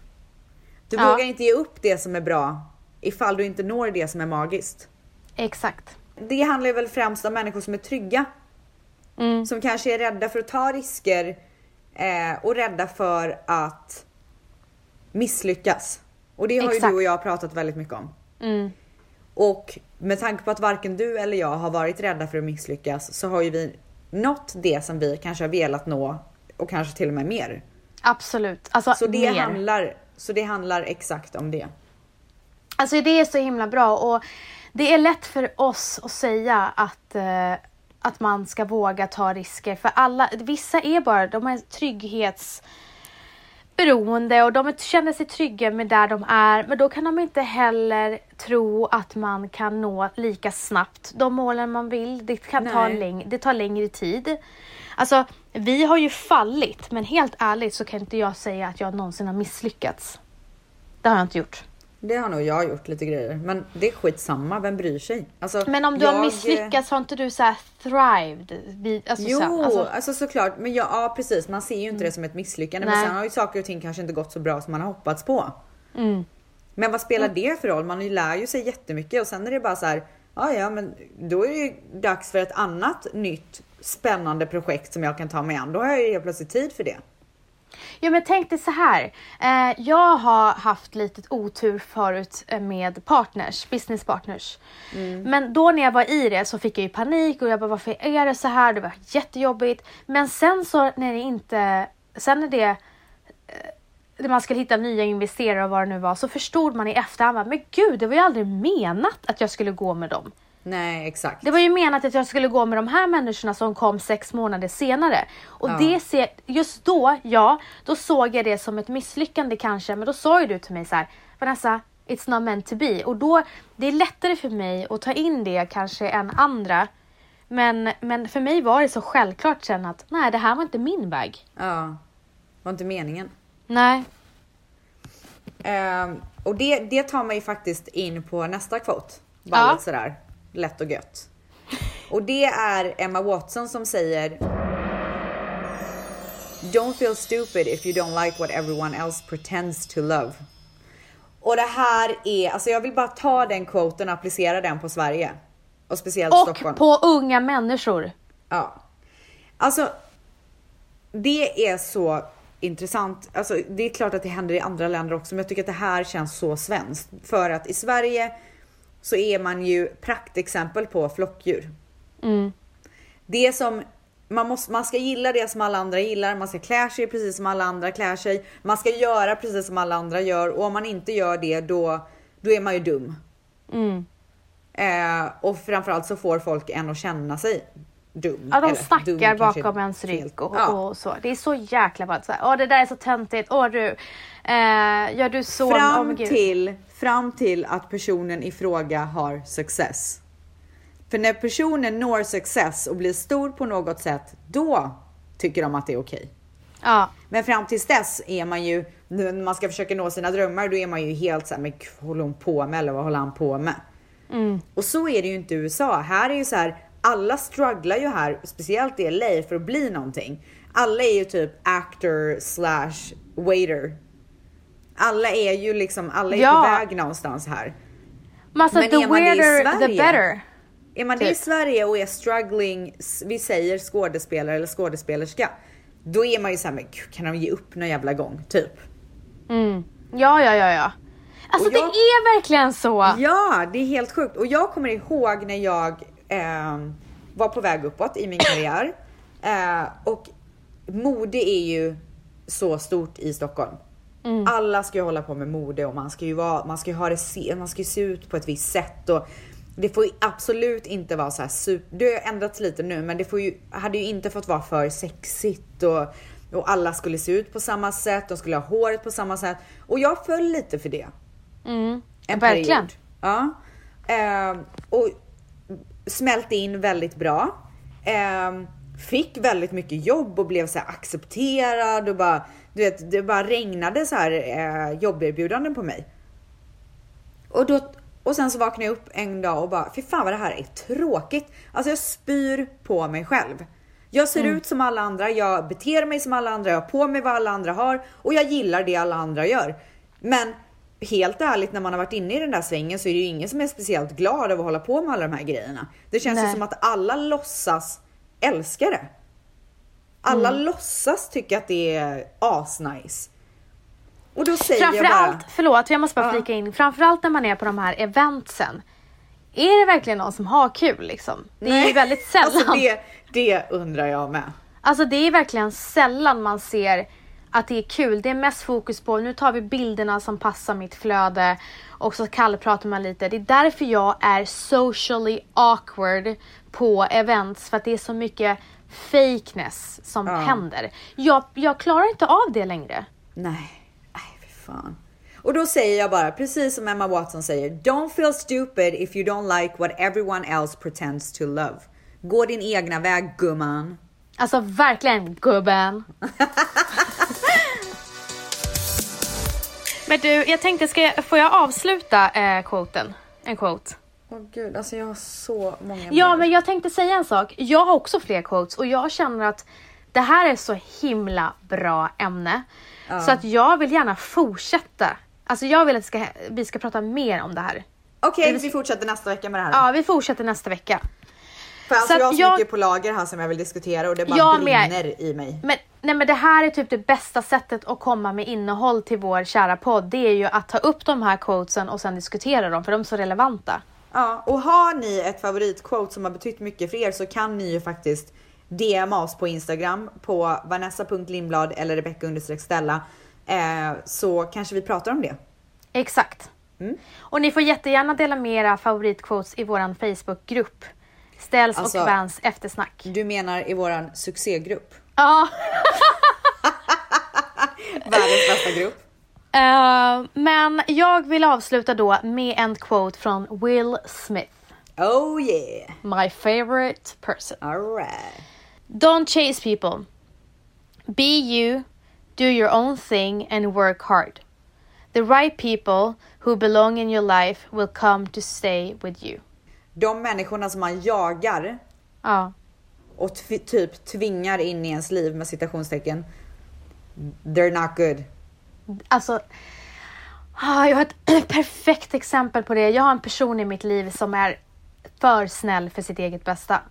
Du Ja. vågar inte ge upp det som är bra ifall du inte når det som är magiskt. exakt. Det handlar väl främst om människor som är trygga. Mm. Som kanske är rädda för att ta risker eh, och rädda för att misslyckas. Och det har ju Exakt. du och jag pratat väldigt mycket om. Mm. Och med tanke på att varken du eller jag har varit rädda för att misslyckas så har ju vi nått det som vi kanske har velat nå och kanske till och med mer. Absolut. Alltså Så det, mer. handlar, så det handlar exakt om det. Alltså det är så himla bra och det är lätt för oss att säga att, eh, att man ska våga ta risker. För alla, vissa är bara, de är trygghetsberoende och de känner sig trygga med där de är. Men då kan de inte heller tro att man kan nå lika snabbt de målen man vill. Det, kan ta läng- det tar längre tid. Alltså, vi har ju fallit, men helt ärligt så kan inte jag säga att jag någonsin har misslyckats. Det har jag inte gjort. Det har nog jag gjort lite grejer. Men det är skitsamma, vem bryr sig? Alltså, Men om du jag- har misslyckats har inte du så här thrived? Alltså Jo, så, här, alltså, alltså, såklart. Men ja, ja, precis. Man ser ju inte det som ett misslyckande. Men Nej. sen har ju saker och ting kanske inte gått så bra som man har hoppats på. mm, Men vad spelar det för roll? Man lär ju sig jättemycket och sen är det bara så här. Ja, ja, men då är det ju dags för ett annat nytt spännande projekt som jag kan ta mig an. Då har jag ju helt plötsligt tid för det. Ja men tänk dig så här. Eh, jag har haft lite otur förut eh, med partners, business partners. Men då när jag var i det så fick jag ju panik och jag bara varför är det så här? Det var jättejobbigt. Men sen så när det inte, sen när det eh, när man skulle hitta nya investerare och vad det nu var så förstod man i efterhand men gud det var ju aldrig menat att jag skulle gå med dem. Nej, exakt. Det var ju menat att jag skulle gå med de här människorna som kom sex månader senare. Och Ja. det ser, just då, ja, då såg jag det som ett misslyckande kanske. Men då sa ju du till mig så här, Vanessa, it's not meant to be. Och då, det är lättare för mig att ta in det kanske än andra. Men, men för mig var det så självklart sen att nej, det här var inte min väg. Ja, var inte meningen. Nej. Ehm, och det, det tar mig faktiskt in på nästa. Bara Ja. sådär lätt och gött. Och det är Emma Watson som säger Don't feel stupid if you don't like what everyone else pretends to love. Och det här är, alltså jag vill bara ta den quoten och applicera den på Sverige. Och speciellt Och Stockholm. på unga människor. Ja. Alltså, det är så intressant. Alltså, det är klart att det händer i andra länder också, men jag tycker att det här känns så svenskt. För att i Sverige så är man ju praktexempel på flockdjur. Det som man, måste, man ska gilla det som alla andra gillar, man ska klä sig precis som alla andra klär sig, man ska göra precis som alla andra gör och om man inte gör det då, då är man ju dum. Eh, och framförallt så får folk en att känna sig dum. Ja, de snackar bakom ens rygg och, Ja. och så. Det är så jäkla här, Åh, det där är så töntigt. Åh du, eh, gör du så? Fram gud. till, fram till att personen i fråga har success. För när personen når success och blir stor på något sätt, då tycker de att det är okej. Ja, Men fram tills dess är man ju, när man ska försöka nå sina drömmar, då är man ju helt såhär, men håller hon på med? Eller vad håller han på med? Och så är det ju inte i USA. Här är ju så här, alla strugglar ju här, speciellt i LA, för att bli någonting. Alla är ju typ actor slash waiter. Alla är ju liksom, alla är Ja. på väg någonstans här. men alltså Men the är man weirder the better. Är man det i Typ. Sverige och är struggling, vi säger skådespelare eller skådespelerska, då är man ju såhär, men gud, kan de ge upp någon jävla gång? Typ. Ja, ja, ja, ja. Alltså jag- det är verkligen så. Ja, det är helt sjukt. Och jag kommer ihåg när jag ehm, var på väg uppåt i min karriär. Eh, och mode är ju så stort i Stockholm. Alla ska ju hålla på med mode och man ska ju, vara, man ska ju ha det, se, man ska ju se ut på ett visst sätt. Och det får ju absolut inte vara så här super, det har ändrats lite nu men det får ju, hade ju inte fått vara för sexigt och, och alla skulle se ut på samma sätt, de skulle ha håret på samma sätt. Och jag föll lite för det. En Verkligen. period. Ja. Ehm, och smälte in väldigt bra. Ehm, fick väldigt mycket jobb och blev så accepterad och bara, du vet, det bara regnade så här eh, jobberbjudanden på mig. Och, då, och sen så vaknade jag upp en dag och bara, fy fan vad det här är tråkigt. Alltså jag spyr på mig själv. Jag ser ut som alla andra, jag beter mig som alla andra, jag har på mig vad alla andra har och jag gillar det alla andra gör. Men helt ärligt, när man har varit inne i den där svängen så är det ju ingen som är speciellt glad av att hålla på med alla de här grejerna. Det känns ju Nej. som att alla låtsas älska det. Alla låtsas tycka att det är asnice. Och då säger jag bara... Framförallt, förlåt jag måste bara Ja. flika in, framförallt när man är på de här eventsen. Är det verkligen någon som har kul liksom? Det är ju väldigt sällan. Alltså det, det undrar jag med. Alltså det är verkligen sällan man ser att det är kul. Det är mest fokus på nu tar vi bilderna som passar mitt flöde och så kallpratar man lite. Det är därför jag är socially awkward på events för att det är så mycket fakeness som Ja. händer. Jag, jag klarar inte av det längre. Nej, nej fy fan. Och då säger jag bara, precis som Emma Watson säger, don't feel stupid if you don't like what everyone else pretends to love. Gå din egna väg gumman. Alltså verkligen gubben. Men du, jag tänkte, ska jag, får jag avsluta eh, quoten? En quote. Åh gud, alltså jag har så många Ja, brev. men jag tänkte säga en sak. Jag har också fler quotes och jag känner att det här är så himla bra ämne. Så att jag vill gärna fortsätta. Alltså jag vill att ska, vi ska prata mer om det här. Okej, vi fortsätter nästa vecka med det här. Ja, vi fortsätter nästa vecka. För alltså så jag har så jag- mycket på lager här som jag vill diskutera och det bara Jag med. brinner i mig. Men, nej, men det här är typ det bästa sättet att komma med innehåll till vår kära podd. Det är ju att ta upp de här quotesen och sen diskutera dem för de är så relevanta. Ja, och har ni ett favoritquote som har betytt mycket för er så kan ni ju faktiskt DMa oss på Instagram på vanessa.lindblad eller rebecca stella eh, så kanske vi pratar om det. Exakt. Mm. Och ni får jättegärna dela med era favoritquotes i våran Facebookgrupp. Ställs Alltså- och Vans eftersnack. Du menar i våran succégrupp? Ja. Världens bästa grupp. Eh, men jag vill avsluta då med en quote från Will Smith. Oh yeah! My favorite person. Alright. Don't chase people. Be you, do your own thing and work hard. The right people who belong in your life will come to stay with you. De människorna som man jagar Ja. och typ tvingar in i ens liv med citationstecken. They're not good. Alltså, ah, jag har ett perfekt exempel på det. Jag har en person i mitt liv som är för snäll för sitt eget bästa.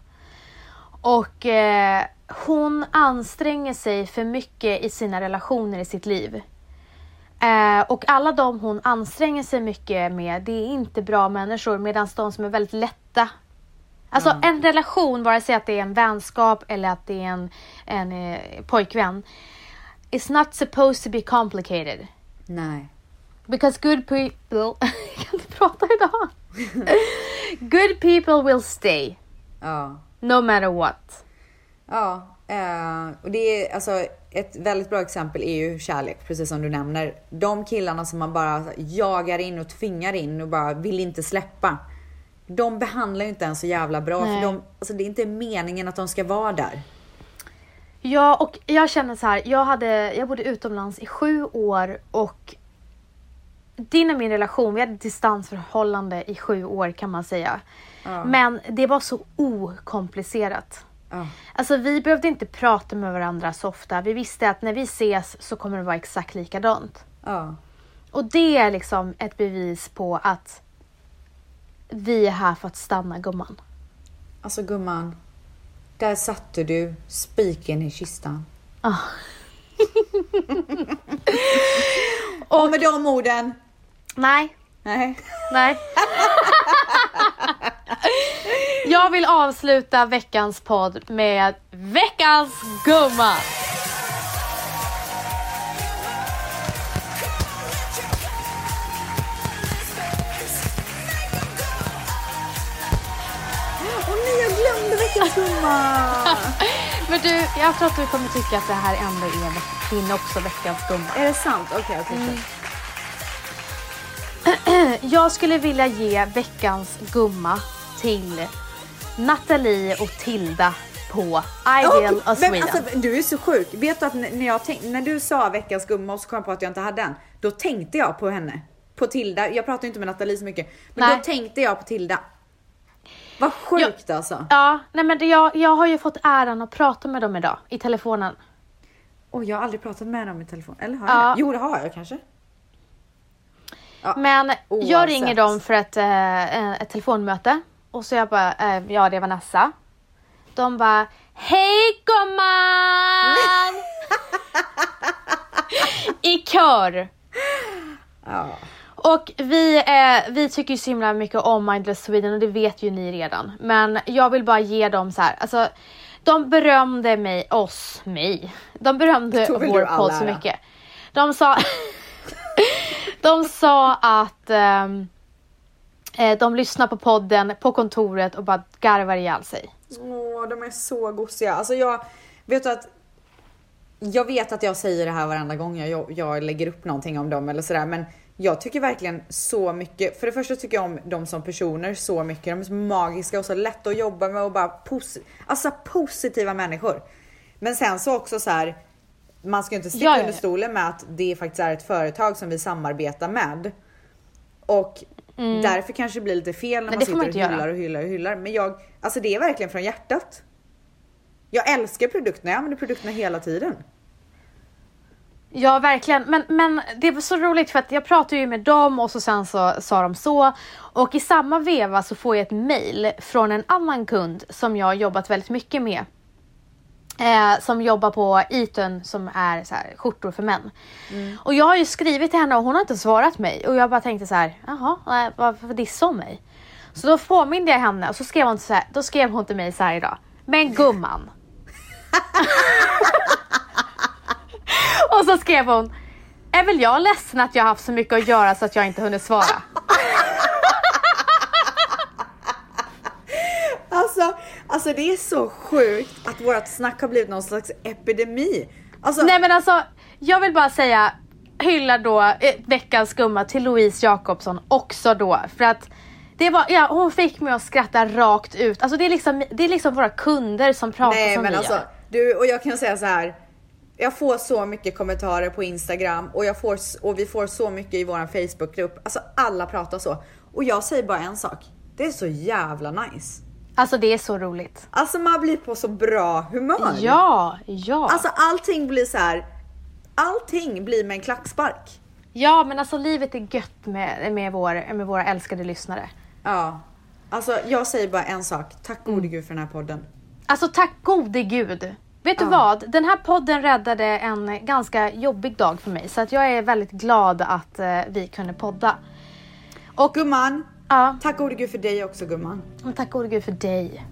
Och eh, hon anstränger sig för mycket i sina relationer i sitt liv. Eh, och alla de hon anstränger sig mycket med, det är inte bra människor medan de som är väldigt lätta Alltså Ja. en relation, vare sig att det är en vänskap eller att det är en, en eh, pojkvän, is not supposed to be complicated. Nej. Because good people... jag kan inte prata idag. good people will stay, Ja. no matter what. Ja, eh, och det är alltså ett väldigt bra exempel är ju kärlek, precis som du nämner. De killarna som man bara jagar in och tvingar in och bara vill inte släppa. De behandlar ju inte en så jävla bra Nej. för de, alltså det är inte meningen att de ska vara där. Ja, och jag känner så här, jag, hade, jag bodde utomlands i sju år och din och min relation, vi hade distansförhållande i sju år kan man säga. Ja. Men det var så okomplicerat. Alltså vi behövde inte prata med varandra så ofta. Vi visste att när vi ses så kommer det vara exakt likadant. Ja. Och det är liksom ett bevis på att vi är här för att stanna gumman. Alltså gumman, där satte du spiken i kistan. Ah. och med de orden, Nej, nej. nej. Jag vill avsluta veckans podd med veckans gumma. Åh nej, jag glömde veckans gumma! Men du, jag tror att du kommer tycka att det här ändå är din också veckans gumma. är det sant? Okej, okej. Mm. okej. Jag skulle vilja ge veckans gumma till Nathalie och Tilda på Ideal Ja, of men Sweden. alltså, du är så sjuk. Vet du att när, jag tänk, när du sa veckans gumma och så kom jag på att jag inte hade en. Då tänkte jag på henne. På Tilda. Jag pratar inte med Nathalie så mycket. Men Nej. då tänkte jag på Tilda. Vad sjukt alltså. Ja, nej men det, jag, jag har ju fått äran att prata med dem idag i telefonen. Och jag har aldrig pratat med dem i telefon. Eller har Ja. jag? Jo, det har jag kanske. Ja. Men jag Oavsett. ringer dem för ett, eh, ett telefonmöte och så jag bara, eh, ja det är Vanessa. De bara, hej gumman! I kör. Ja. Och vi, eh, vi tycker ju så himla mycket om Mindless Sweden och det vet ju ni redan. Men jag vill bara ge dem så här, alltså de berömde mig, oss, mig. De berömde vår podd så mycket. De sa, de sa att eh, de lyssnar på podden på kontoret och bara garvar ihjäl sig. Åh, de är så gosiga. Alltså jag vet att jag vet att jag säger det här varenda gång jag, jag lägger upp någonting om dem eller sådär, men jag tycker verkligen så mycket. För det första tycker jag om dem som personer så mycket. De är så magiska och så lätta att jobba med och bara posi- alltså positiva människor. Men sen så också så här. Man ska ju inte sticka Ja, ja, ja. under stolen med att det faktiskt är ett företag som vi samarbetar med. Och därför kanske det blir lite fel när Nej, man får man sitter och hyllar göra. och hyllar och hyllar. Men jag, alltså det är verkligen från hjärtat. Jag älskar produkterna, jag använder produkterna hela tiden. Ja, verkligen. Men, men det var så roligt för att jag pratade ju med dem och så sen så sa de så. Och i samma veva så får jag ett mail från en annan kund som jag har jobbat väldigt mycket med. Eh, som jobbar på Eton som är så här, skjortor för män. Och jag har ju skrivit till henne och hon har inte svarat mig. Och jag bara tänkte så här, jaha, eh, varför dissa om mig? Så då påminde jag henne och så skrev hon, så här, då skrev hon till mig så här idag. Men gumman. och så skrev hon. Är väl jag ledsen att jag har haft så mycket att göra så att jag inte hunnit svara. Alltså, alltså det är så sjukt att vårt snack har blivit någon slags epidemi. Alltså, Nej men alltså, jag vill bara säga hylla då eh, veckans gumma till Louise Jakobsson också då för att det var, ja, hon fick mig att skratta rakt ut. Alltså det är liksom, det är liksom våra kunder som pratar nej som men vi alltså, gör. du och jag kan säga så här. Jag får så mycket kommentarer på Instagram och, jag får, och vi får så mycket i våran Facebookgrupp. Alltså alla pratar så. Och jag säger bara en sak. Det är så jävla nice. Alltså det är så roligt. Alltså man blir på så bra humör. Ja, ja. Alltså allting blir så här. Allting blir med en klackspark. ja men alltså livet är gött med, med, vår, med våra älskade lyssnare. Ja. Alltså jag säger bara en sak. Tack Mm. gode gud för den här podden. Alltså tack gode gud. Vet du Ja. vad? Den här podden räddade en ganska jobbig dag för mig. Så att jag är väldigt glad att eh, vi kunde podda. Och gumman, Ja, tack gode gud för dig också gumman. men tack gode gud för dig.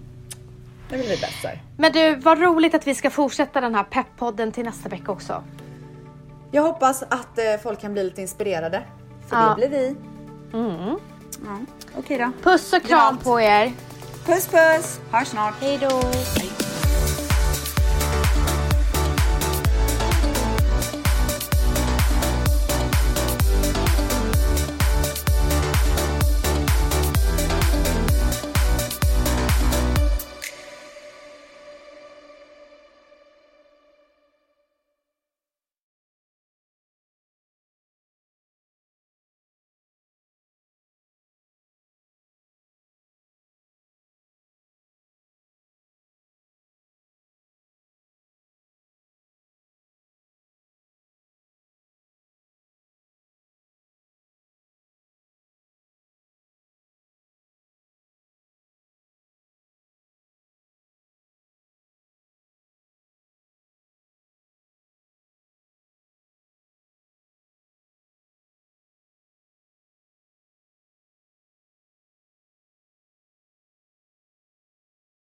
Det blir bäst här. Men du, vad roligt att vi ska fortsätta den här pepp-podden till nästa vecka också. Jag hoppas att eh, folk kan bli lite inspirerade. För Ja. det blir vi. Mm. Ja. Okej då. Puss och kram på er. Puss puss! Hörs snart. Hej då.